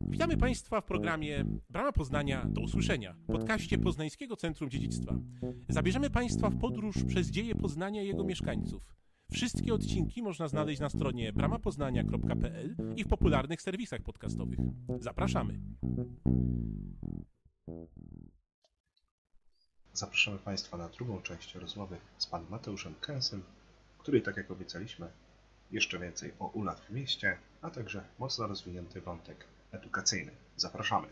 Witamy Państwa w programie Brama Poznania do usłyszenia, podcaście Poznańskiego Centrum Dziedzictwa. Zabierzemy Państwa w podróż przez dzieje Poznania i jego mieszkańców. Wszystkie odcinki można znaleźć na stronie bramapoznania.pl i w popularnych serwisach podcastowych. Zapraszamy. Zapraszamy Państwa na drugą część rozmowy z panem Mateuszem Kęsem, który, tak jak obiecaliśmy, jeszcze więcej o ulach w mieście, a także mocno rozwinięty wątek edukacyjny. Zapraszamy.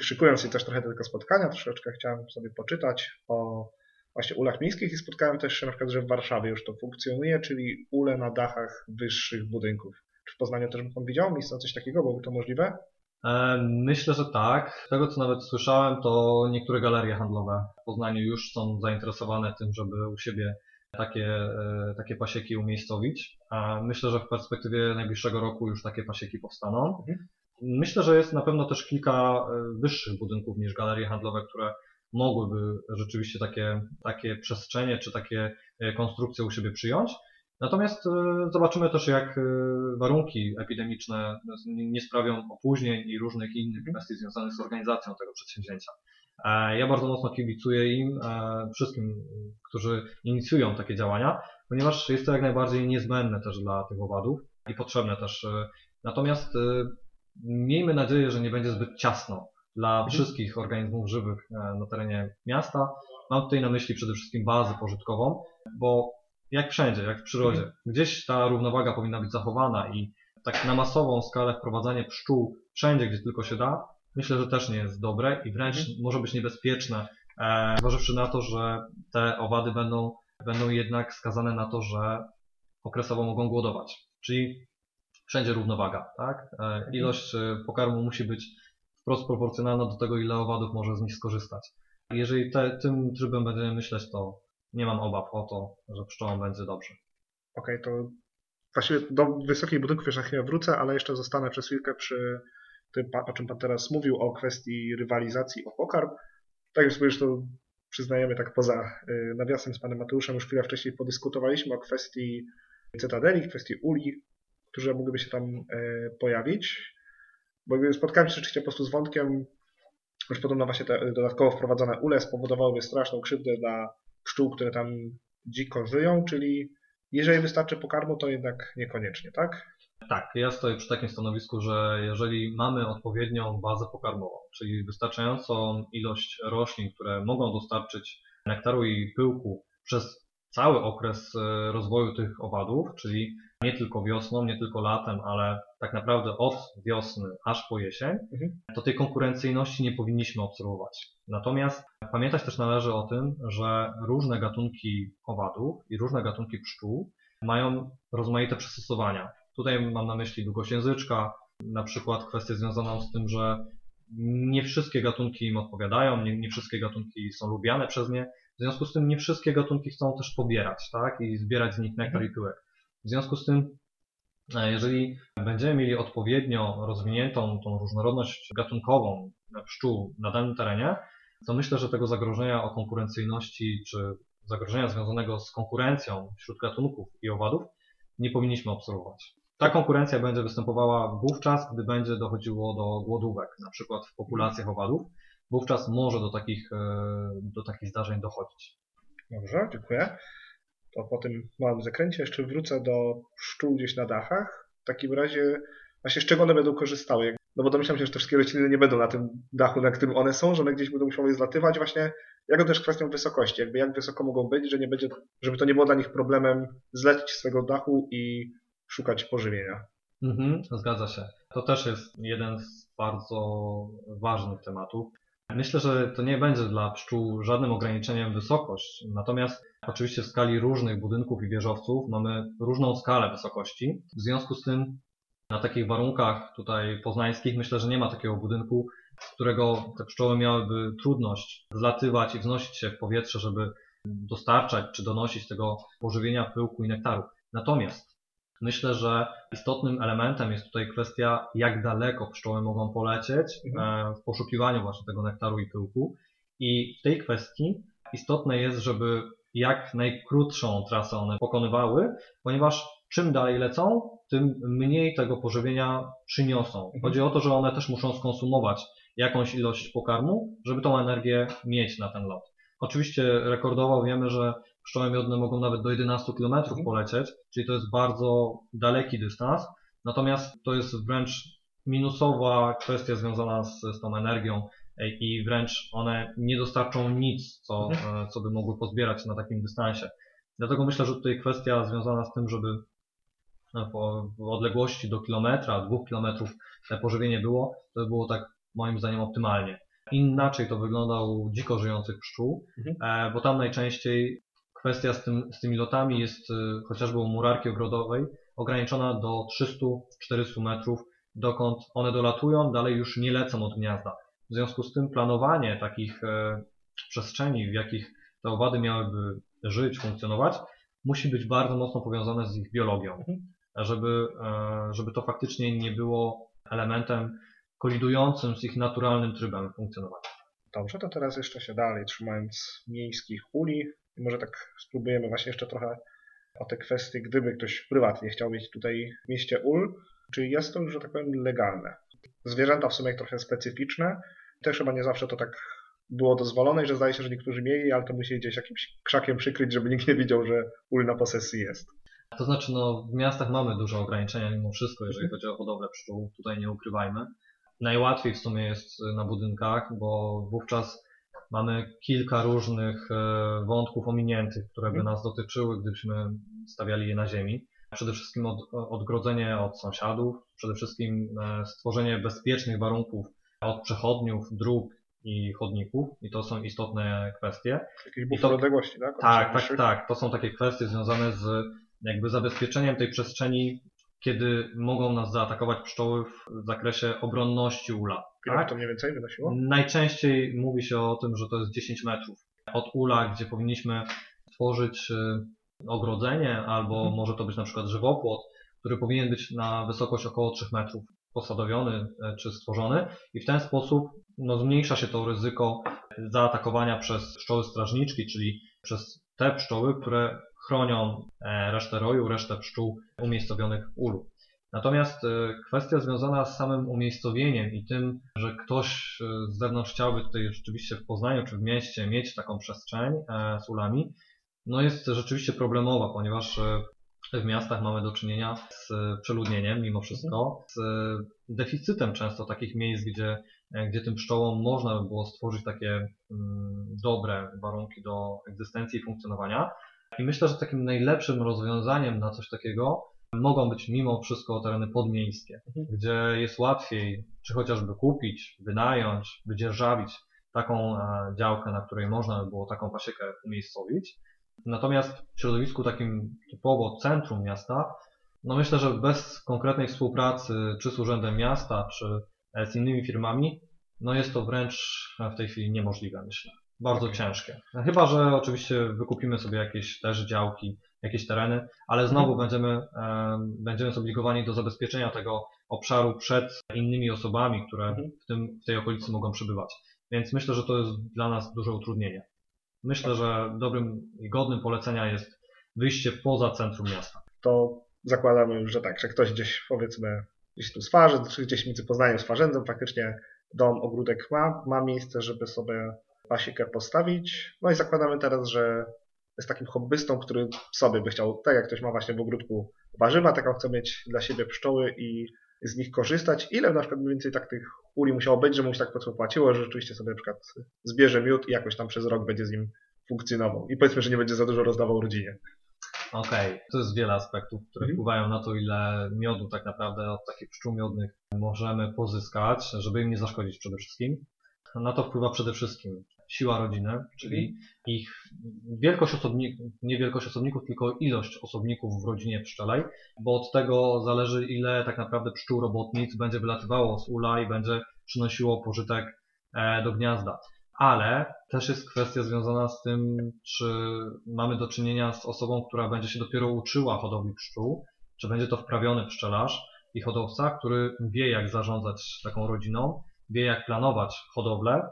Szykując się też trochę do tego spotkania, troszeczkę chciałem sobie poczytać o właśnie ulach miejskich i spotkałem też się na przykład, że w Warszawie już to funkcjonuje, czyli ule na dachach wyższych budynków. Czy w Poznaniu też pan widział miejsce coś takiego? Byłoby to możliwe? E, myślę, że tak. Z tego co nawet słyszałem, to niektóre galerie handlowe w Poznaniu już są zainteresowane tym, żeby u siebie takie, e, takie pasieki umiejscowić. Myślę, że w perspektywie najbliższego roku już takie pasieki powstaną. Mhm. Myślę, że jest na pewno też kilka e, wyższych budynków niż galerie handlowe, które mogłyby rzeczywiście takie, takie przestrzenie czy takie konstrukcje u siebie przyjąć. Natomiast e, zobaczymy też, jak e, warunki epidemiczne nie sprawią opóźnień i różnych innych kwestii związanych z organizacją tego przedsięwzięcia. E, ja bardzo mocno kibicuję im, wszystkim, którzy inicjują takie działania, ponieważ jest to jak najbardziej niezbędne też dla tych owadów i potrzebne też. Natomiast miejmy nadzieję, że nie będzie zbyt ciasno dla mhm. wszystkich organizmów żywych na terenie miasta. Mam tutaj na myśli przede wszystkim bazę pożytkową, bo jak wszędzie, jak w przyrodzie. Mhm. Gdzieś ta równowaga powinna być zachowana i tak na masową skalę wprowadzanie pszczół wszędzie, gdzie tylko się da, myślę, że też nie jest dobre i wręcz mhm. może być niebezpieczne, e, zważywszy na to, że te owady będą, będą jednak skazane na to, że okresowo mogą głodować. Czyli wszędzie równowaga, tak? E, mhm. ilość e, pokarmu musi być wprost proporcjonalna do tego, ile owadów może z nich skorzystać. Jeżeli te, tym trybem będziemy myśleć, to nie mam obaw o to, że pszczołom będzie dobrze. Okej, okay, to właściwie do wysokich budynków jeszcze na chwilę wrócę, ale jeszcze zostanę przez chwilkę przy o czym Pan teraz mówił, o kwestii rywalizacji o pokarm. Tak jak sobie już to przyznajemy tak poza y, nawiasem z Panem Mateuszem, już chwilę wcześniej podyskutowaliśmy o kwestii cytadeli, kwestii uli, które mogłyby się tam y, pojawić. Bo spotkałem się rzeczywiście po prostu z wątkiem, że podobno właśnie te dodatkowo wprowadzone ule spowodowałyby straszną krzywdę dla pszczół, które tam dziko żyją, czyli jeżeli wystarczy pokarmu, to jednak niekoniecznie, tak? Tak, ja stoję przy takim stanowisku, że jeżeli mamy odpowiednią bazę pokarmową, czyli wystarczającą ilość roślin, które mogą dostarczyć nektaru i pyłku przez cały okres e, rozwoju tych owadów, czyli nie tylko wiosną, nie tylko latem, ale tak naprawdę od wiosny aż po jesień, mhm. to tej konkurencyjności nie powinniśmy obserwować. Natomiast pamiętać też należy o tym, że różne gatunki owadów i różne gatunki pszczół mają rozmaite przystosowania. Tutaj mam na myśli długość języczka, na przykład kwestię związaną z tym, że nie wszystkie gatunki im odpowiadają, nie, nie wszystkie gatunki są lubiane przez nie, w związku z tym nie wszystkie gatunki chcą też pobierać, tak? I zbierać z nich nektar i pyłek. W związku z tym, e, jeżeli będziemy mieli odpowiednio rozwiniętą tą różnorodność gatunkową pszczół na danym terenie, to myślę, że tego zagrożenia o konkurencyjności czy zagrożenia związanego z konkurencją wśród gatunków i owadów nie powinniśmy obserwować. Ta konkurencja będzie występowała wówczas, gdy będzie dochodziło do głodówek, na przykład w populacjach owadów, wówczas może do takich, e, do takich zdarzeń dochodzić. Dobrze, dziękuję. To po tym małym zakręcie jeszcze wrócę do pszczół gdzieś na dachach. W takim razie, właśnie z czego one będą korzystały? No bo domyślam się, że te wszystkie rośliny nie będą na tym dachu, na którym one są, że one gdzieś będą musiały zlatywać. Właśnie jako też kwestią wysokości, jakby jak wysoko mogą być, że nie będzie, żeby to nie było dla nich problemem zlecić z tego dachu i szukać pożywienia. Mhm, zgadza się. To też jest jeden z bardzo ważnych tematów. Myślę, że to nie będzie dla pszczół żadnym ograniczeniem wysokość, natomiast oczywiście w skali różnych budynków i wieżowców mamy różną skalę wysokości. W związku z tym na takich warunkach tutaj poznańskich myślę, że nie ma takiego budynku, z którego te pszczoły miałyby trudność zlatywać i wznosić się w powietrze, żeby dostarczać czy donosić tego pożywienia pyłku i nektaru. Natomiast Myślę, że istotnym elementem jest tutaj kwestia, jak daleko pszczoły mogą polecieć mhm. e, w poszukiwaniu właśnie tego nektaru i pyłku. I w tej kwestii istotne jest, żeby jak najkrótszą trasę one pokonywały, ponieważ czym dalej lecą, tym mniej tego pożywienia przyniosą. Chodzi o to, że one też muszą skonsumować jakąś ilość pokarmu, żeby tą energię mieć na ten lot. Oczywiście rekordowo wiemy, że pszczoły miodne mogą nawet do 11 km polecieć, czyli to jest bardzo daleki dystans, natomiast to jest wręcz minusowa kwestia związana z, z tą energią i wręcz one nie dostarczą nic, co, e, co by mogły pozbierać na takim dystansie. Dlatego myślę, że tutaj kwestia związana z tym, żeby e, w odległości do kilometra, dwóch kilometrów te pożywienie było, to by było tak moim zdaniem optymalnie. Inaczej to wygląda u dziko żyjących pszczół, e, bo tam najczęściej kwestia z, tym, z tymi lotami jest e, chociażby u murarki ogrodowej ograniczona do 300-400 metrów, dokąd one dolatują, dalej już nie lecą od gniazda. W związku z tym planowanie takich e, przestrzeni, w jakich te owady miałyby żyć, funkcjonować, musi być bardzo mocno powiązane z ich biologią, żeby, e, żeby to faktycznie nie było elementem kolidującym z ich naturalnym trybem funkcjonowania. Dobrze, to teraz jeszcze się dalej trzymając miejskich uli. Może tak spróbujemy właśnie jeszcze trochę o te kwestie, gdyby ktoś prywatnie chciał mieć tutaj w mieście ul, czy jest to już, że tak powiem, legalne. Zwierzęta w sumie trochę specyficzne. Też chyba nie zawsze to tak było dozwolone i że zdaje się, że niektórzy mieli, ale to musi gdzieś jakimś krzakiem przykryć, żeby nikt nie widział, że ul na posesji jest. To znaczy, no, w miastach mamy duże ograniczenia mimo wszystko, jeżeli chodzi o hodowlę pszczół, tutaj nie ukrywajmy. Najłatwiej w sumie jest na budynkach, bo wówczas mamy kilka różnych e, wątków ominiętych, które by nas dotyczyły, gdybyśmy stawiali je na ziemi. Przede wszystkim od, odgrodzenie od sąsiadów, przede wszystkim e, stworzenie bezpiecznych warunków od przechodniów, dróg i chodników i to są istotne kwestie. Jakieś bufor to- odległości, tak? Tak, tak, tak. To są takie kwestie związane z jakby zabezpieczeniem tej przestrzeni, kiedy mogą nas zaatakować pszczoły w zakresie obronności ula. Ile Tak? to mniej więcej wynosiło? Najczęściej mówi się o tym, że to jest 10 metrów od ula, gdzie powinniśmy tworzyć y, ogrodzenie, albo Mhm. może to być na przykład żywopłot, który powinien być na wysokość około 3 metrów posadowiony e, czy stworzony i w ten sposób no, zmniejsza się to ryzyko zaatakowania przez pszczoły strażniczki, czyli przez te pszczoły, które chronią e, resztę roju, resztę pszczół umiejscowionych w ulu. Natomiast e, kwestia związana z samym umiejscowieniem i tym, że ktoś e, z zewnątrz chciałby tutaj rzeczywiście w Poznaniu czy w mieście mieć taką przestrzeń e, z ulami, no jest rzeczywiście problemowa, ponieważ w miastach mamy do czynienia z przeludnieniem mimo wszystko, z deficytem często takich miejsc, gdzie, gdzie tym pszczołom można by było stworzyć takie mm, dobre warunki do egzystencji i funkcjonowania. I myślę, że takim najlepszym rozwiązaniem na coś takiego mogą być mimo wszystko tereny podmiejskie, gdzie jest łatwiej czy chociażby kupić, wynająć, wydzierżawić taką e, działkę, na której można by było taką pasiekę umiejscowić. Natomiast w środowisku takim typowo centrum miasta, no myślę, że bez konkretnej współpracy czy z Urzędem Miasta, czy z innymi firmami, no jest to wręcz w tej chwili niemożliwe, myślę. Bardzo ciężkie. Chyba, że oczywiście wykupimy sobie jakieś też działki, jakieś tereny, ale znowu będziemy, e, będziemy zobligowani do zabezpieczenia tego obszaru przed innymi osobami, które w, tym, w tej okolicy mogą przybywać. Więc myślę, że to jest dla nas duże utrudnienie. Myślę, że dobrym i godnym polecenia jest wyjście poza centrum miasta. To zakładamy już, że tak, że ktoś gdzieś powiedzmy gdzieś tu Swarzyn, czy gdzieś między Poznaniem Swarzędzem faktycznie dom, ogródek ma, ma miejsce, żeby sobie pasiekę postawić. No i zakładamy teraz, że jest takim hobbystą, który sobie by chciał, tak jak ktoś ma właśnie w ogródku warzywa, taką chce mieć dla siebie pszczoły i z nich korzystać. Ile na przykład mniej więcej tak tych uli musiało być, że mu się tak płaciło, że rzeczywiście sobie na przykład zbierze miód i jakoś tam przez rok będzie z nim funkcjonował. I powiedzmy, że nie będzie za dużo rozdawał rodzinie. Okej, to jest wiele aspektów, które Mhm. wpływają na to, ile miodu tak naprawdę od takich pszczół miodnych możemy pozyskać, żeby im nie zaszkodzić przede wszystkim. Na to wpływa przede wszystkim siła rodziny, czyli ich wielkość osobników, nie wielkość osobników, tylko ilość osobników w rodzinie pszczelej, bo od tego zależy, ile tak naprawdę pszczół robotnic będzie wylatywało z ula i będzie przynosiło pożytek e, do gniazda. Ale też jest kwestia związana z tym, czy mamy do czynienia z osobą, która będzie się dopiero uczyła hodowli pszczół, czy będzie to wprawiony pszczelarz i hodowca, który wie jak zarządzać taką rodziną, wie jak planować hodowlę,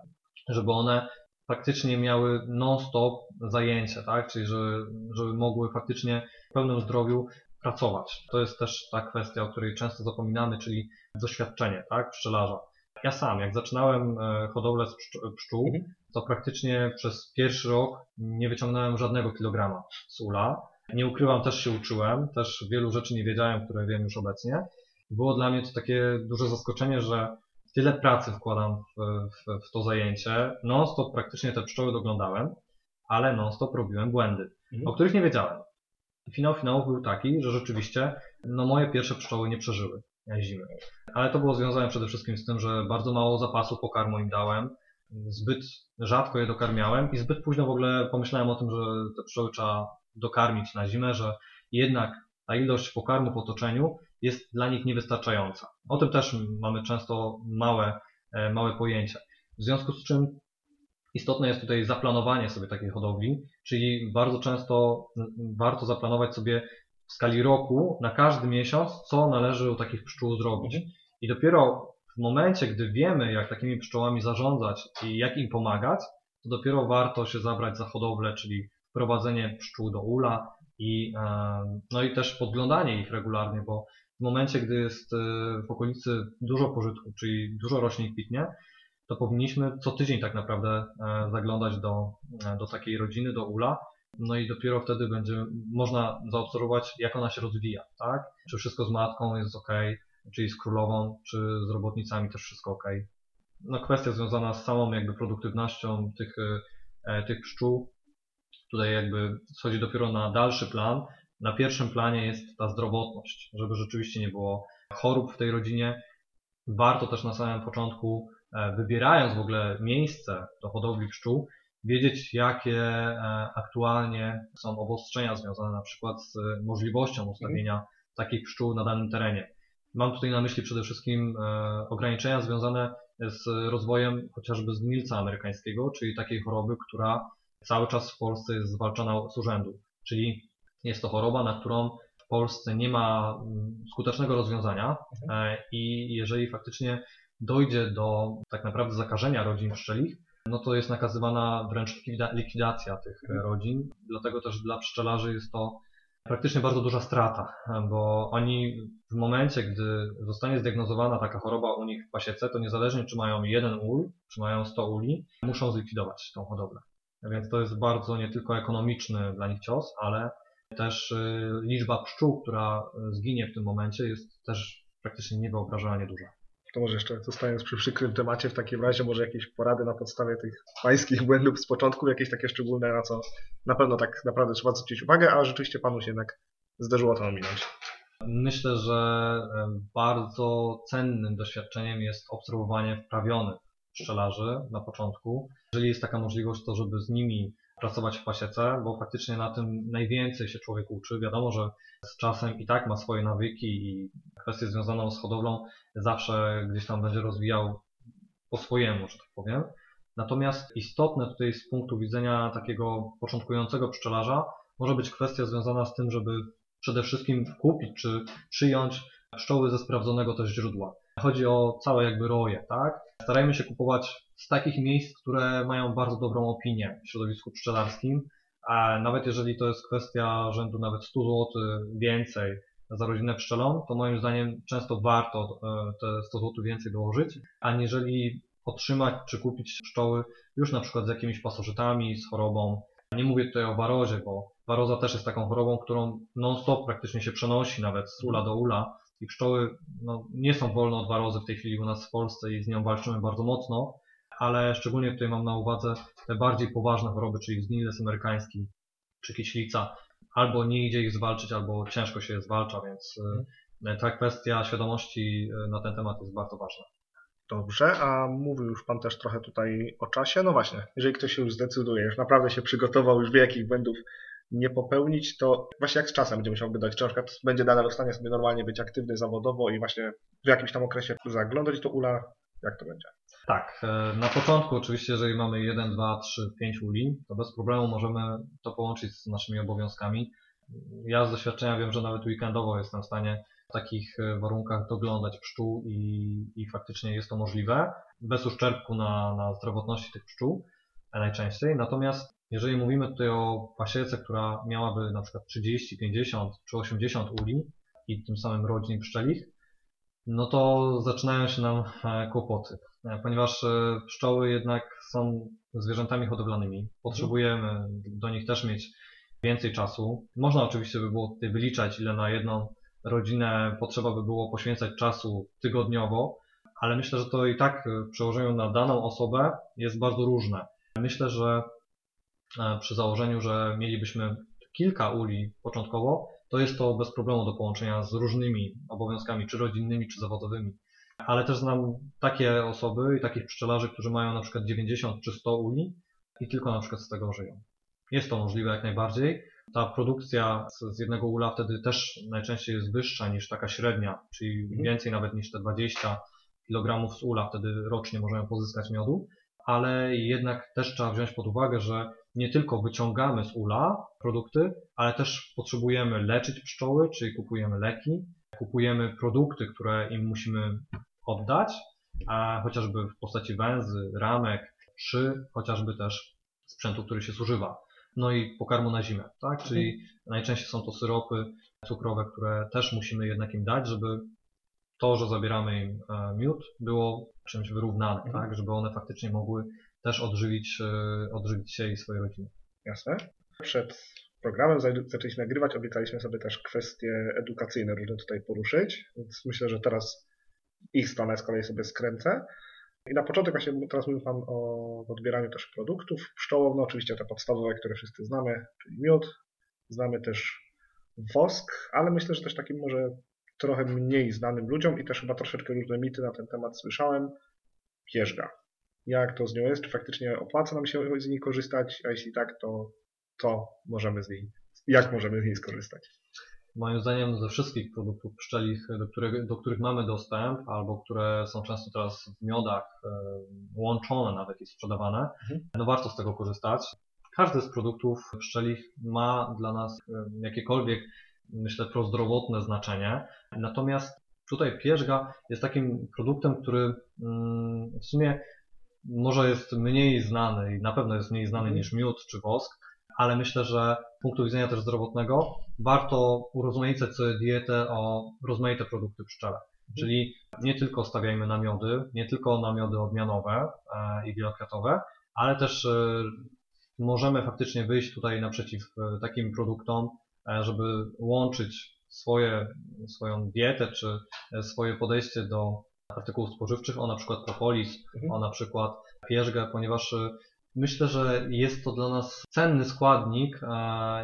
żeby one faktycznie miały non-stop zajęcie, tak? Czyli żeby, żeby mogły faktycznie w pełnym zdrowiu pracować. To jest też ta kwestia, o której często zapominamy, czyli doświadczenie, tak, pszczelarza. Ja sam, jak zaczynałem e, hodowlę z pszczół, Mhm. to praktycznie przez pierwszy rok nie wyciągnąłem żadnego kilograma z ula. Nie ukrywam, też się uczyłem, też wielu rzeczy nie wiedziałem, które wiem już obecnie. Było dla mnie to takie duże zaskoczenie, że tyle pracy wkładam w, w, w to zajęcie. Non-stop praktycznie te pszczoły doglądałem, ale non-stop robiłem błędy, Mhm. o których nie wiedziałem. I finał finałów był taki, że rzeczywiście no moje pierwsze pszczoły nie przeżyły zimy. Ale to było związane przede wszystkim z tym, że bardzo mało zapasu pokarmu im dałem, zbyt rzadko je dokarmiałem i zbyt późno w ogóle pomyślałem o tym, że te pszczoły trzeba dokarmić na zimę, że jednak ta ilość pokarmu w otoczeniu jest dla nich niewystarczająca. O tym też mamy często małe, e, małe pojęcie. W związku z czym istotne jest tutaj zaplanowanie sobie takiej hodowli, czyli bardzo często warto zaplanować sobie w skali roku na każdy miesiąc, co należy u takich pszczół zrobić. I dopiero w momencie, gdy wiemy, jak takimi pszczołami zarządzać i jak im pomagać, to dopiero warto się zabrać za hodowlę, czyli wprowadzenie pszczół do ula i, e, no i też podglądanie ich regularnie, bo w momencie, gdy jest e, w okolicy dużo pożytku, czyli dużo roślin kwitnie, to powinniśmy co tydzień tak naprawdę e, zaglądać do, e, do takiej rodziny, do ula, no i dopiero wtedy będzie można zaobserwować, jak ona się rozwija, tak? Czy wszystko z matką jest ok, czyli z królową, czy z robotnicami też wszystko ok. No kwestia związana z samą jakby produktywnością tych, tych pszczół, tutaj jakby schodzi dopiero na dalszy plan. Na pierwszym planie jest ta zdrowotność, żeby rzeczywiście nie było chorób w tej rodzinie. Warto też na samym początku, e, wybierając w ogóle miejsce do hodowli pszczół, wiedzieć, jakie e, aktualnie są obostrzenia związane na przykład z możliwością ustawienia takich pszczół na danym terenie. Mam tutaj na myśli przede wszystkim e, ograniczenia związane z rozwojem chociażby zgnilca amerykańskiego, czyli takiej choroby, która cały czas w Polsce jest zwalczana z urzędu. Czyli jest to choroba, na którą w Polsce nie ma mm, skutecznego rozwiązania e, i jeżeli faktycznie dojdzie do tak naprawdę zakażenia rodzin pszczelich, no to jest nakazywana wręcz likwida- likwidacja tych e, rodzin. Dlatego też dla pszczelarzy jest to praktycznie bardzo duża strata, bo oni w momencie, gdy zostanie zdiagnozowana taka choroba u nich w pasiece, to niezależnie czy mają jeden ul, czy mają 100 uli, muszą zlikwidować tą hodowlę. Więc to jest bardzo nie tylko ekonomiczny dla nich cios, ale też y, liczba pszczół, która y, zginie w tym momencie jest też praktycznie niewyobrażalnie duża. To może jeszcze zostając przy przykrym temacie, w takim razie może jakieś porady na podstawie tych pańskich błędów z początku, jakieś takie szczególne, na co na pewno tak naprawdę trzeba zwrócić uwagę, a rzeczywiście panu się jednak zdarzyło to ominąć. Myślę, że e, bardzo cennym doświadczeniem jest obserwowanie wprawionych pszczelarzy na początku. Jeżeli jest taka możliwość, to żeby z nimi pracować w pasiece, bo faktycznie na tym najwięcej się człowiek uczy. Wiadomo, że z czasem i tak ma swoje nawyki i kwestię związaną z hodowlą zawsze gdzieś tam będzie rozwijał po swojemu, że tak powiem. Natomiast istotne tutaj z punktu widzenia takiego początkującego pszczelarza może być kwestia związana z tym, żeby przede wszystkim kupić czy przyjąć pszczoły ze sprawdzonego też źródła. Chodzi o całe jakby roje, tak? Starajmy się kupować z takich miejsc, które mają bardzo dobrą opinię w środowisku pszczelarskim, a nawet jeżeli to jest kwestia rzędu nawet 100 zł więcej za rodzinę pszczelą, to moim zdaniem często warto e, te 100 zł więcej dołożyć, aniżeli otrzymać czy kupić pszczoły już na przykład z jakimiś pasożytami, z chorobą. Nie mówię tutaj o warozie, bo waroza też jest taką chorobą, którą non-stop praktycznie się przenosi nawet z ula do ula i pszczoły no, nie są wolne od warozy w tej chwili u nas w Polsce i z nią walczymy bardzo mocno, ale szczególnie tutaj mam na uwadze te bardziej poważne choroby, czyli zgnilec amerykański czy kiślica. Albo nie idzie ich zwalczyć, albo ciężko się je zwalcza, więc y, ta kwestia świadomości y, na ten temat jest bardzo ważna. Dobrze, a mówił już Pan też trochę tutaj o czasie. No właśnie, jeżeli ktoś się już zdecyduje, już naprawdę się przygotował, już wie jakich błędów nie popełnić, to właśnie jak z czasem będzie musiał wydać, czy na przykład będzie nadal w stanie sobie normalnie być aktywny zawodowo i właśnie w jakimś tam okresie zaglądać do ula, jak to będzie? Tak, e, na początku oczywiście, jeżeli mamy 1, 2, 3, 5 uli, to bez problemu możemy to połączyć z naszymi obowiązkami. Ja z doświadczenia wiem, że nawet weekendowo jestem w stanie w takich e, warunkach doglądać pszczół i, i faktycznie jest to możliwe, bez uszczerbku na, na zdrowotności tych pszczół. najczęściej. Natomiast jeżeli mówimy tutaj o pasiece, która miałaby na przykład 30, 50 czy 80 uli i tym samym rodzin pszczelich, no to zaczynają się nam e, kłopoty, e, ponieważ e, pszczoły jednak są zwierzętami hodowlanymi. Potrzebujemy do nich też mieć więcej czasu. Można oczywiście by było tutaj wyliczać, ile na jedną rodzinę potrzeba by było poświęcać czasu tygodniowo, ale myślę, że to i tak przełożeniu na daną osobę jest bardzo różne. Myślę, że przy założeniu, że mielibyśmy kilka uli początkowo, to jest to bez problemu do połączenia z różnymi obowiązkami, czy rodzinnymi, czy zawodowymi. Ale też znam takie osoby i takich pszczelarzy, którzy mają na przykład 90 czy 100 uli i tylko na przykład z tego żyją. Jest to możliwe jak najbardziej. Ta produkcja z jednego ula wtedy też najczęściej jest wyższa niż taka średnia, czyli mhm. więcej nawet niż te 20 kg z ula wtedy rocznie możemy pozyskać miodu, ale jednak też trzeba wziąć pod uwagę, że nie tylko wyciągamy z ula produkty, ale też potrzebujemy leczyć pszczoły, czyli kupujemy leki, kupujemy produkty, które im musimy oddać, a chociażby w postaci węzy, ramek, czy chociażby też sprzętu, który się zużywa. No i pokarmu na zimę, tak? Czyli mhm. najczęściej są to syropy cukrowe, które też musimy jednak im dać, żeby to, że zabieramy im e, miód, było czymś wyrównane, mhm. tak? Żeby one faktycznie mogły też odżywić, e, odżywić się i swoje rodziny. Jasne. Przed programem zaczęliśmy nagrywać, obiecaliśmy sobie też kwestie edukacyjne różne tutaj poruszyć, więc myślę, że teraz ich stronę z kolei sobie skręcę. I na początek właśnie teraz mówił Pan o odbieraniu też produktów pszczołom, no oczywiście te podstawowe, które wszyscy znamy, czyli miód, znamy też wosk, ale myślę, że też takim może trochę mniej znanym ludziom i też chyba troszeczkę różne mity na ten temat słyszałem, pierzga jak to z nią jest, czy faktycznie opłaca nam się z niej korzystać, a jeśli tak, to co możemy z niej, jak możemy z niej skorzystać? Moim zdaniem ze wszystkich produktów pszczelich, do których, do których mamy dostęp, albo które są często teraz w miodach e, łączone nawet i sprzedawane, mhm. no warto z tego korzystać. Każdy z produktów pszczelich ma dla nas e, jakiekolwiek, myślę, prozdrowotne znaczenie. Natomiast tutaj pierzga jest takim produktem, który mm, w sumie może jest mniej znany i na pewno jest mniej znany mhm. niż miód czy wosk, ale myślę, że z punktu widzenia też zdrowotnego warto urozmaicać sobie dietę o rozmaite produkty pszczele. Mhm. Czyli nie tylko stawiajmy na miody, nie tylko na miody odmianowe e, i wielokwiatowe, ale też e, możemy faktycznie wyjść tutaj naprzeciw e, takim produktom, żeby łączyć swoje, swoją dietę czy swoje podejście do artykułów spożywczych, o na przykład propolis, mhm. o na przykład pierzgę, ponieważ y, myślę, że jest to dla nas cenny składnik,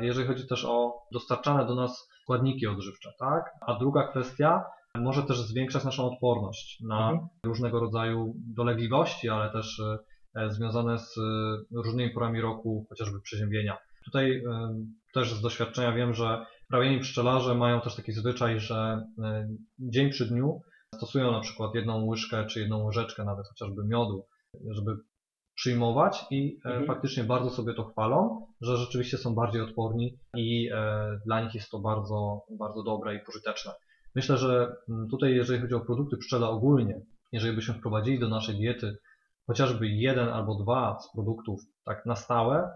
jeżeli chodzi też o dostarczane do nas składniki odżywcze, tak? A druga kwestia, może też zwiększać naszą odporność na mhm. różnego rodzaju dolegliwości, ale też y, e, związane z y, różnymi porami roku, chociażby przeziębienia. Tutaj też z doświadczenia wiem, że prawieni pszczelarze mają też taki zwyczaj, że dzień przy dniu stosują na przykład jedną łyżkę czy jedną łyżeczkę nawet chociażby miodu, żeby przyjmować i e, mhm. faktycznie bardzo sobie to chwalą, że rzeczywiście są bardziej odporni i e, dla nich jest to bardzo, bardzo dobre i pożyteczne. Myślę, że mm, tutaj jeżeli chodzi o produkty pszczele ogólnie, jeżeli byśmy wprowadzili do naszej diety chociażby jeden albo dwa z produktów tak na stałe,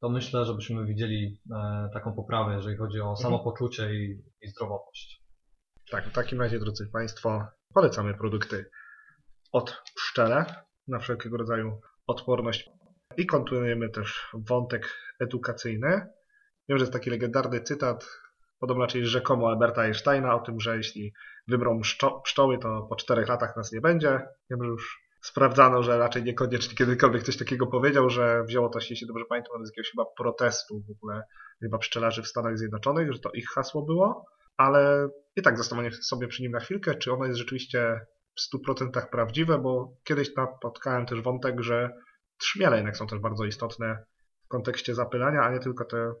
to myślę, że byśmy widzieli e, taką poprawę, jeżeli chodzi o mhm. samopoczucie i, i zdrowotność. Tak, w takim razie, drodzy Państwo, Polecamy produkty od pszczele na wszelkiego rodzaju odporność. I kontynuujemy też wątek edukacyjny. Wiem, że jest taki legendarny cytat, podobno czyli rzekomo Alberta Einsteina o tym, że jeśli wymrą pszczoły, to po czterech latach nas nie będzie. Wiem, że już sprawdzano, że raczej niekoniecznie kiedykolwiek coś takiego powiedział, że wzięło to się, jeśli dobrze pamiętam, z jakiegoś chyba protestu w ogóle chyba pszczelarzy w Stanach Zjednoczonych, że to ich hasło było ale i tak zastanowię sobie przy nim na chwilkę, czy ono jest rzeczywiście w 100% prawdziwe, bo kiedyś napotkałem też wątek, że trzmiele jednak są też bardzo istotne w kontekście zapylania, a nie tylko te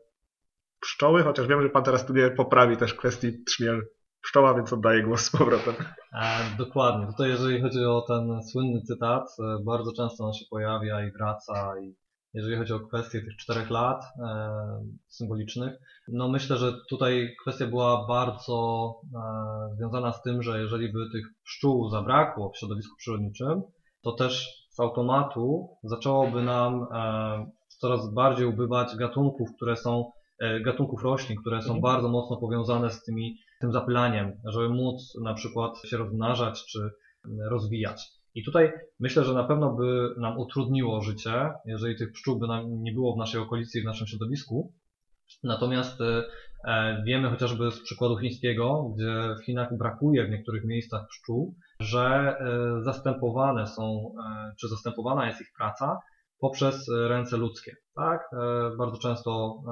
pszczoły, chociaż wiem, że pan teraz tu mnie poprawi też kwestii trzmiel pszczoła, więc oddaję głos z powrotem. E, dokładnie. Tutaj jeżeli chodzi o ten słynny cytat, e, bardzo często on się pojawia i wraca i jeżeli chodzi o kwestię tych czterech lat e, symbolicznych. No myślę, że tutaj kwestia była bardzo e, związana z tym, że jeżeli by tych pszczół zabrakło w środowisku przyrodniczym, to też z automatu zaczęłoby nam e, coraz bardziej ubywać gatunków, które są e, gatunków roślin, które są Mhm. bardzo mocno powiązane z tymi, tym zapylaniem, żeby móc na przykład się rozmnażać czy mm, rozwijać. I tutaj myślę, że na pewno by nam utrudniło życie, jeżeli tych pszczół by nam nie było w naszej okolicy i w naszym środowisku. Natomiast e, e, wiemy chociażby z przykładu chińskiego, gdzie w Chinach brakuje w niektórych miejscach pszczół, że e, zastępowane są, czy zastępowana jest ich praca poprzez ręce ludzkie. Tak? Bardzo często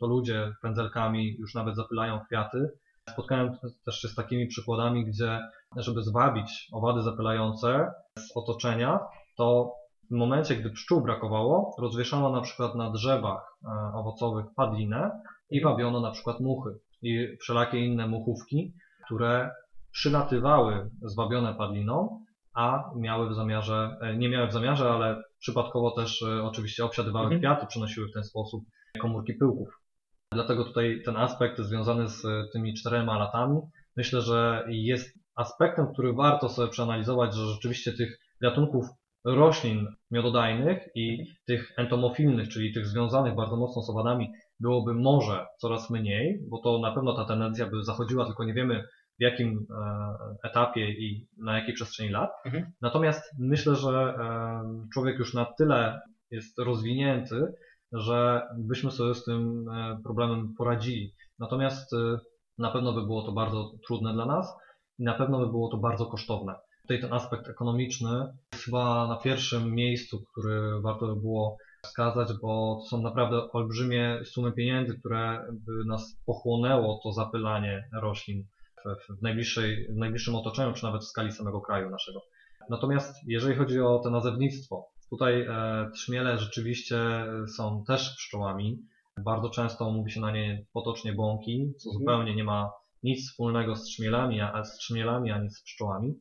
to ludzie pędzelkami już nawet zapylają kwiaty. Spotkałem też się z takimi przykładami, gdzie żeby zwabić owady zapylające z otoczenia, to w momencie, gdy pszczół brakowało, rozwieszano na przykład na drzewach e, owocowych padlinę i wabiono na przykład muchy i wszelakie inne muchówki, które przylatywały zwabione padliną, a miały w zamiarze, e, nie miały w zamiarze, ale przypadkowo też e, oczywiście obsiadywały Mhm. kwiaty, przynosiły w ten sposób komórki pyłków. Dlatego tutaj ten aspekt związany z tymi czterema latami, myślę, że jest aspektem, który warto sobie przeanalizować, że rzeczywiście tych gatunków roślin miododajnych i tych entomofilnych, czyli tych związanych bardzo mocno z owadami, byłoby może coraz mniej, bo to na pewno ta tendencja by zachodziła, tylko nie wiemy w jakim e, etapie i na jakiej przestrzeni lat. Mhm. Natomiast myślę, że e, człowiek już na tyle jest rozwinięty, że byśmy sobie z tym e, problemem poradzili. Natomiast na pewno by było to bardzo trudne dla nas i na pewno by było to bardzo kosztowne. Tutaj ten aspekt ekonomiczny jest chyba na pierwszym miejscu, który warto by było wskazać, bo to są naprawdę olbrzymie sumy pieniędzy, które by nas pochłonęło to zapylanie roślin w, w, najbliższej, w najbliższym otoczeniu, czy nawet w skali samego kraju naszego. Natomiast jeżeli chodzi o to nazewnictwo, tutaj e, trzmiele rzeczywiście są też pszczołami. Bardzo często mówi się na nie potocznie bąki, co Mhm. zupełnie nie ma nic wspólnego z trzmielami, a z trzmielami, ani z pszczołami.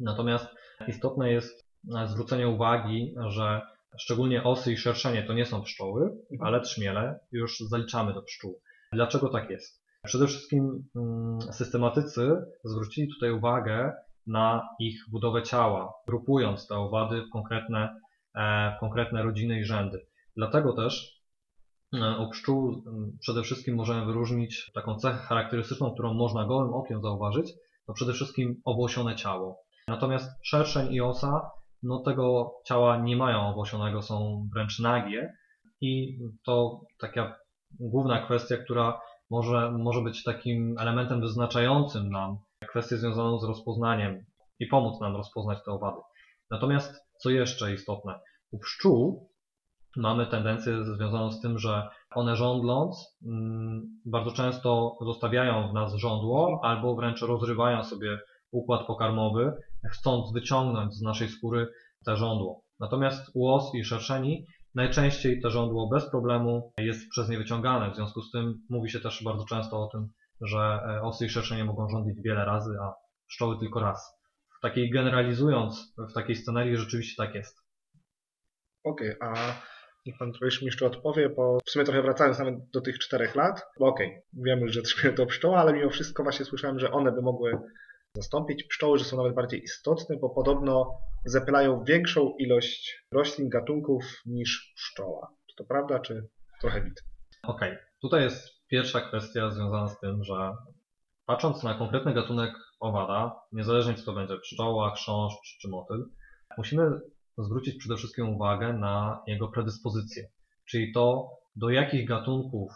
Natomiast istotne jest e, zwrócenie uwagi, że szczególnie osy i szerszenie to nie są pszczoły, ale trzmiele już zaliczamy do pszczół. Dlaczego tak jest? Przede wszystkim mm, systematycy zwrócili tutaj uwagę na ich budowę ciała, grupując te owady w konkretne, e, w konkretne rodziny i rzędy. Dlatego też u pszczół m, przede wszystkim możemy wyróżnić taką cechę charakterystyczną, którą można gołym okiem zauważyć, to przede wszystkim owłosione ciało. Natomiast szerszeń i osa, no tego ciała nie mają owłosionego, są wręcz nagie i to taka główna kwestia, która może, może być takim elementem wyznaczającym nam kwestię związaną z rozpoznaniem i pomóc nam rozpoznać te owady. Natomiast co jeszcze istotne, u pszczół mamy tendencję związaną z tym, że one żądląc mm, bardzo często zostawiają w nas żądło albo wręcz rozrywają sobie układ pokarmowy, chcąc wyciągnąć z naszej skóry te żądło. Natomiast u os i szerszeni najczęściej te żądło bez problemu jest przez nie wyciągane. W związku z tym mówi się też bardzo często o tym, że e, osy i szerszenie mogą rządzić wiele razy, a pszczoły tylko raz. W takiej generalizując, w takiej scenarii rzeczywiście tak jest. Okej, a niech pan mi jeszcze odpowie, bo w sumie trochę wracając nawet do tych czterech lat, bo okej, wiemy, że trzmiele to pszczoła, ale mimo wszystko właśnie słyszałem, że one by mogły zastąpić pszczoły, że są nawet bardziej istotne, bo podobno zapylają większą ilość roślin, gatunków niż pszczoła. Czy to prawda, czy trochę mit? Okej, tutaj jest pierwsza kwestia związana z tym, że patrząc na konkretny gatunek owada, niezależnie czy to będzie pszczoła, chrząszcz czy motyl, musimy zwrócić przede wszystkim uwagę na jego predyspozycje, czyli to, do jakich gatunków,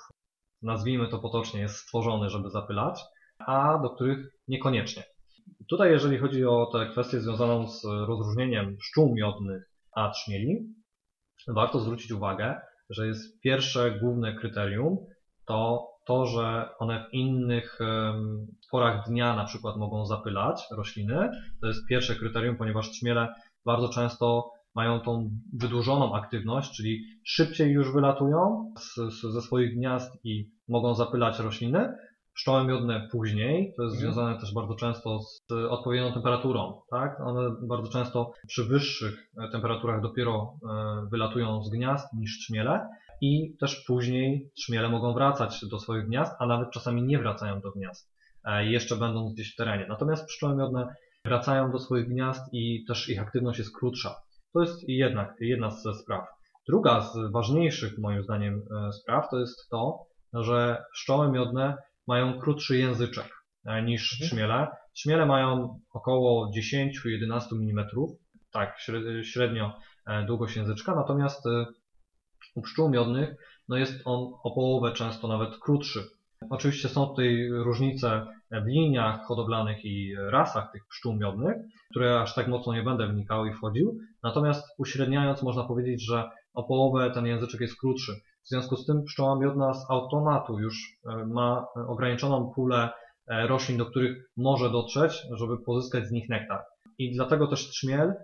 nazwijmy to potocznie, jest stworzony, żeby zapylać, a do których niekoniecznie. Tutaj, jeżeli chodzi o tę kwestię związaną z rozróżnieniem pszczół miodnych a trzmieli, warto zwrócić uwagę, że jest pierwsze główne kryterium, to to, że one w innych porach dnia na przykład mogą zapylać rośliny. To jest pierwsze kryterium, ponieważ trzmiele bardzo często mają tą wydłużoną aktywność, czyli szybciej już wylatują z, z, ze swoich gniazd i mogą zapylać rośliny. Pszczoły miodne później, to jest Mhm. związane też bardzo często z odpowiednią temperaturą, tak? One bardzo często przy wyższych temperaturach dopiero e, wylatują z gniazd niż trzmiele i też później trzmiele mogą wracać do swoich gniazd, a nawet czasami nie wracają do gniazd, e, jeszcze będąc gdzieś w terenie. Natomiast pszczoły miodne wracają do swoich gniazd i też ich aktywność jest krótsza. To jest jednak jedna ze spraw. Druga z ważniejszych moim zdaniem e, spraw to jest to, że pszczoły miodne mają krótszy języczek e, niż Mhm. trzmiele. Trzmiele mają około 10-11 mm, tak średnio e, długość języczka, natomiast u pszczół miodnych no jest on o połowę często nawet krótszy. Oczywiście są tutaj różnice w liniach hodowlanych i rasach tych pszczół miodnych, które aż tak mocno nie będę wnikał i wchodził. Natomiast uśredniając można powiedzieć, że o połowę ten języczek jest krótszy. W związku z tym pszczoła miodna z automatu już e, ma ograniczoną pulę e, roślin, do których może dotrzeć, żeby pozyskać z nich nektar. I dlatego też trzmiel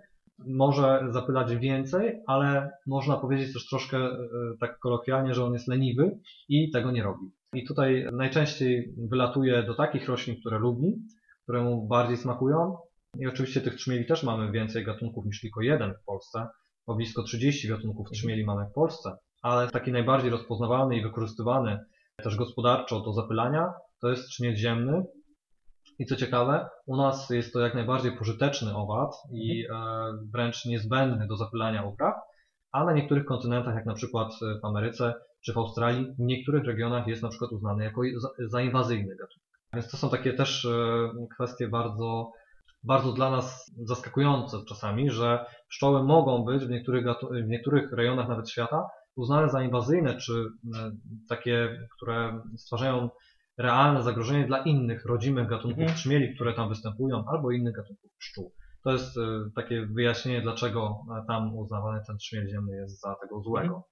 może zapylać więcej, ale można powiedzieć też troszkę e, tak kolokwialnie, że on jest leniwy i tego nie robi. I tutaj najczęściej wylatuje do takich roślin, które lubi, które mu bardziej smakują. I oczywiście tych trzmieli też mamy więcej gatunków niż tylko jeden w Polsce, bo blisko 30 gatunków trzmieli mamy w Polsce. Ale taki najbardziej rozpoznawalny i wykorzystywany też gospodarczo do zapylania to jest trzmiel ziemny. I co ciekawe, u nas jest to jak najbardziej pożyteczny owad i e, wręcz niezbędny do zapylania upraw, a na niektórych kontynentach, jak na przykład w Ameryce czy w Australii, w niektórych regionach jest na przykład uznany jako za, za inwazyjny gatunek. Więc to są takie też e, kwestie bardzo, bardzo dla nas zaskakujące czasami, że pszczoły mogą być w niektórych, w niektórych rejonach nawet świata uznane za inwazyjne, czy e, takie, które stwarzają realne zagrożenie dla innych rodzimych gatunków Mhm. trzmieli, które tam występują, albo innych gatunków pszczół. To jest e, takie wyjaśnienie, dlaczego tam uznawany ten trzmiel ziemny jest za tego złego.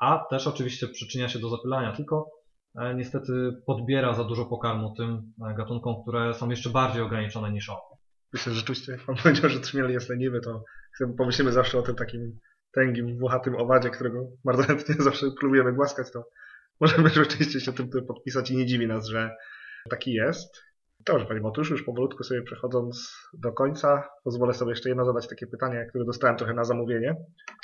A też oczywiście przyczynia się do zapylania, tylko e, niestety podbiera za dużo pokarmu tym e, gatunkom, które są jeszcze bardziej ograniczone niż on. Myślę, że rzeczywiście, jak pan powiedział, że trzmiel jest leniwy, to pomyślimy zawsze o tym takim tęgim, włochatym owadzie, którego bardzo chętnie zawsze próbujemy głaskać, to możemy rzeczywiście się tym, podpisać i nie dziwi nas, że taki jest. Dobrze, Panie Matusz, już powolutku sobie przechodząc do końca, pozwolę sobie jeszcze jedno zadać takie pytanie, które dostałem trochę na zamówienie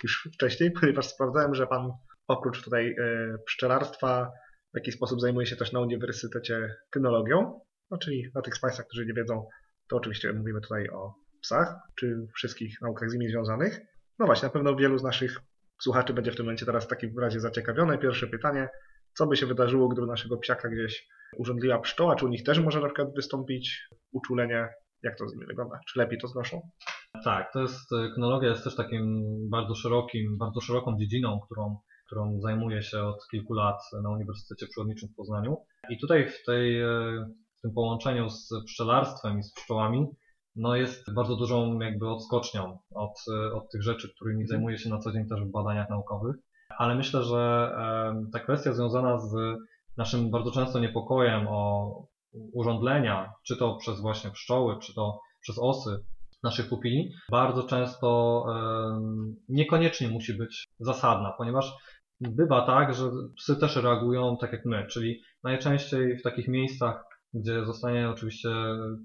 już wcześniej, ponieważ sprawdzałem, że Pan oprócz tutaj e, pszczelarstwa w jakiś sposób zajmuje się też na Uniwersytecie kynologią, no czyli dla tych z Państwa, którzy nie wiedzą, to oczywiście mówimy tutaj o psach, czy wszystkich naukach z nimi związanych. No właśnie, na pewno wielu z naszych słuchaczy będzie w tym momencie teraz w takim razie zaciekawione. Pierwsze pytanie, co by się wydarzyło, gdyby naszego psiaka gdzieś urządliła pszczoła? Czy u nich też może na przykład wystąpić uczulenie? Jak to z nimi wygląda? Czy lepiej to znoszą? Tak, to jest, kynologia jest też takim bardzo szerokim, bardzo szeroką dziedziną, którą, którą zajmuję się od kilku lat na Uniwersytecie Przyrodniczym w Poznaniu. I tutaj w, tej, e, w tym połączeniu z pszczelarstwem i z pszczołami no jest bardzo dużą jakby odskocznią od, e, od tych rzeczy, którymi zajmuję się na co dzień też w badaniach naukowych. Ale myślę, że ta kwestia związana z naszym bardzo często niepokojem o urządlenia, czy to przez właśnie pszczoły, czy to przez osy naszych pupili, bardzo często niekoniecznie musi być zasadna, ponieważ bywa tak, że psy też reagują tak jak my, czyli najczęściej w takich miejscach, gdzie zostanie oczywiście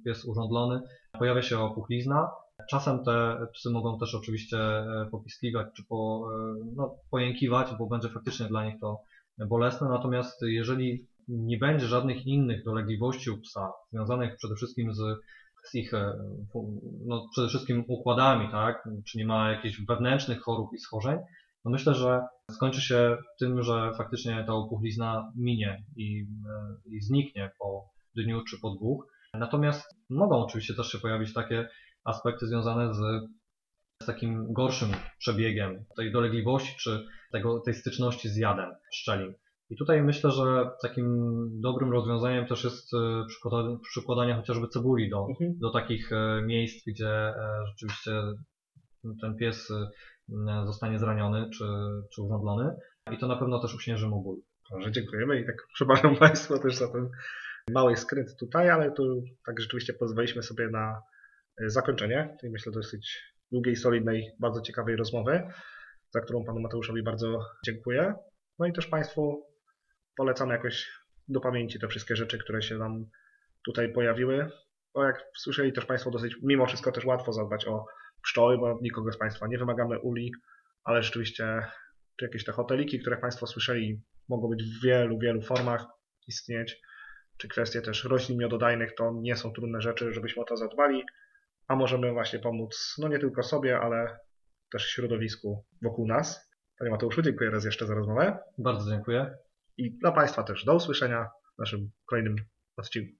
pies urządlony, pojawia się opuchlizna. Czasem te psy mogą też oczywiście e, popiskliwać czy po, e, no, pojękiwać, bo będzie faktycznie dla nich to bolesne. Natomiast jeżeli nie będzie żadnych innych dolegliwości u psa, związanych przede wszystkim z, z ich e, no, przede wszystkim układami, tak? Czy nie ma jakichś wewnętrznych chorób i schorzeń, no myślę, że skończy się tym, że faktycznie ta opuchlizna minie i, e, i zniknie po dniu czy po dwóch. Natomiast mogą oczywiście też się pojawić takie aspekty związane z, z takim gorszym przebiegiem tej dolegliwości czy tego, tej styczności z jadem szczelin. I tutaj myślę, że takim dobrym rozwiązaniem też jest e, przykładanie, przykładanie chociażby cebuli do, Mhm. do takich e, miejsc, gdzie rzeczywiście ten pies zostanie zraniony czy, czy urządlony. I to na pewno też uśnieży mu ból. Dobrze, dziękujemy i tak przepraszam Państwa też za ten mały skryt tutaj, ale tu tak rzeczywiście pozwoliliśmy sobie na e, zakończenie tej myślę dosyć długiej, solidnej, bardzo ciekawej rozmowy, za którą Panu Mateuszowi bardzo dziękuję. No i też Państwu polecam jakoś do pamięci te wszystkie rzeczy, które się nam tutaj pojawiły, bo jak słyszeli też Państwo dosyć, mimo wszystko też łatwo zadbać o pszczoły, bo nikogo z Państwa nie wymagamy uli, ale rzeczywiście czy jakieś te hoteliki, które Państwo słyszeli, mogą być w wielu, wielu formach istnieć, czy kwestie też roślin miododajnych, to nie są trudne rzeczy, żebyśmy o to zadbali, a możemy właśnie pomóc, no nie tylko sobie, ale też środowisku wokół nas. Panie Mateuszu, dziękuję raz jeszcze za rozmowę. Bardzo dziękuję. I dla Państwa też do usłyszenia w naszym kolejnym odcinku.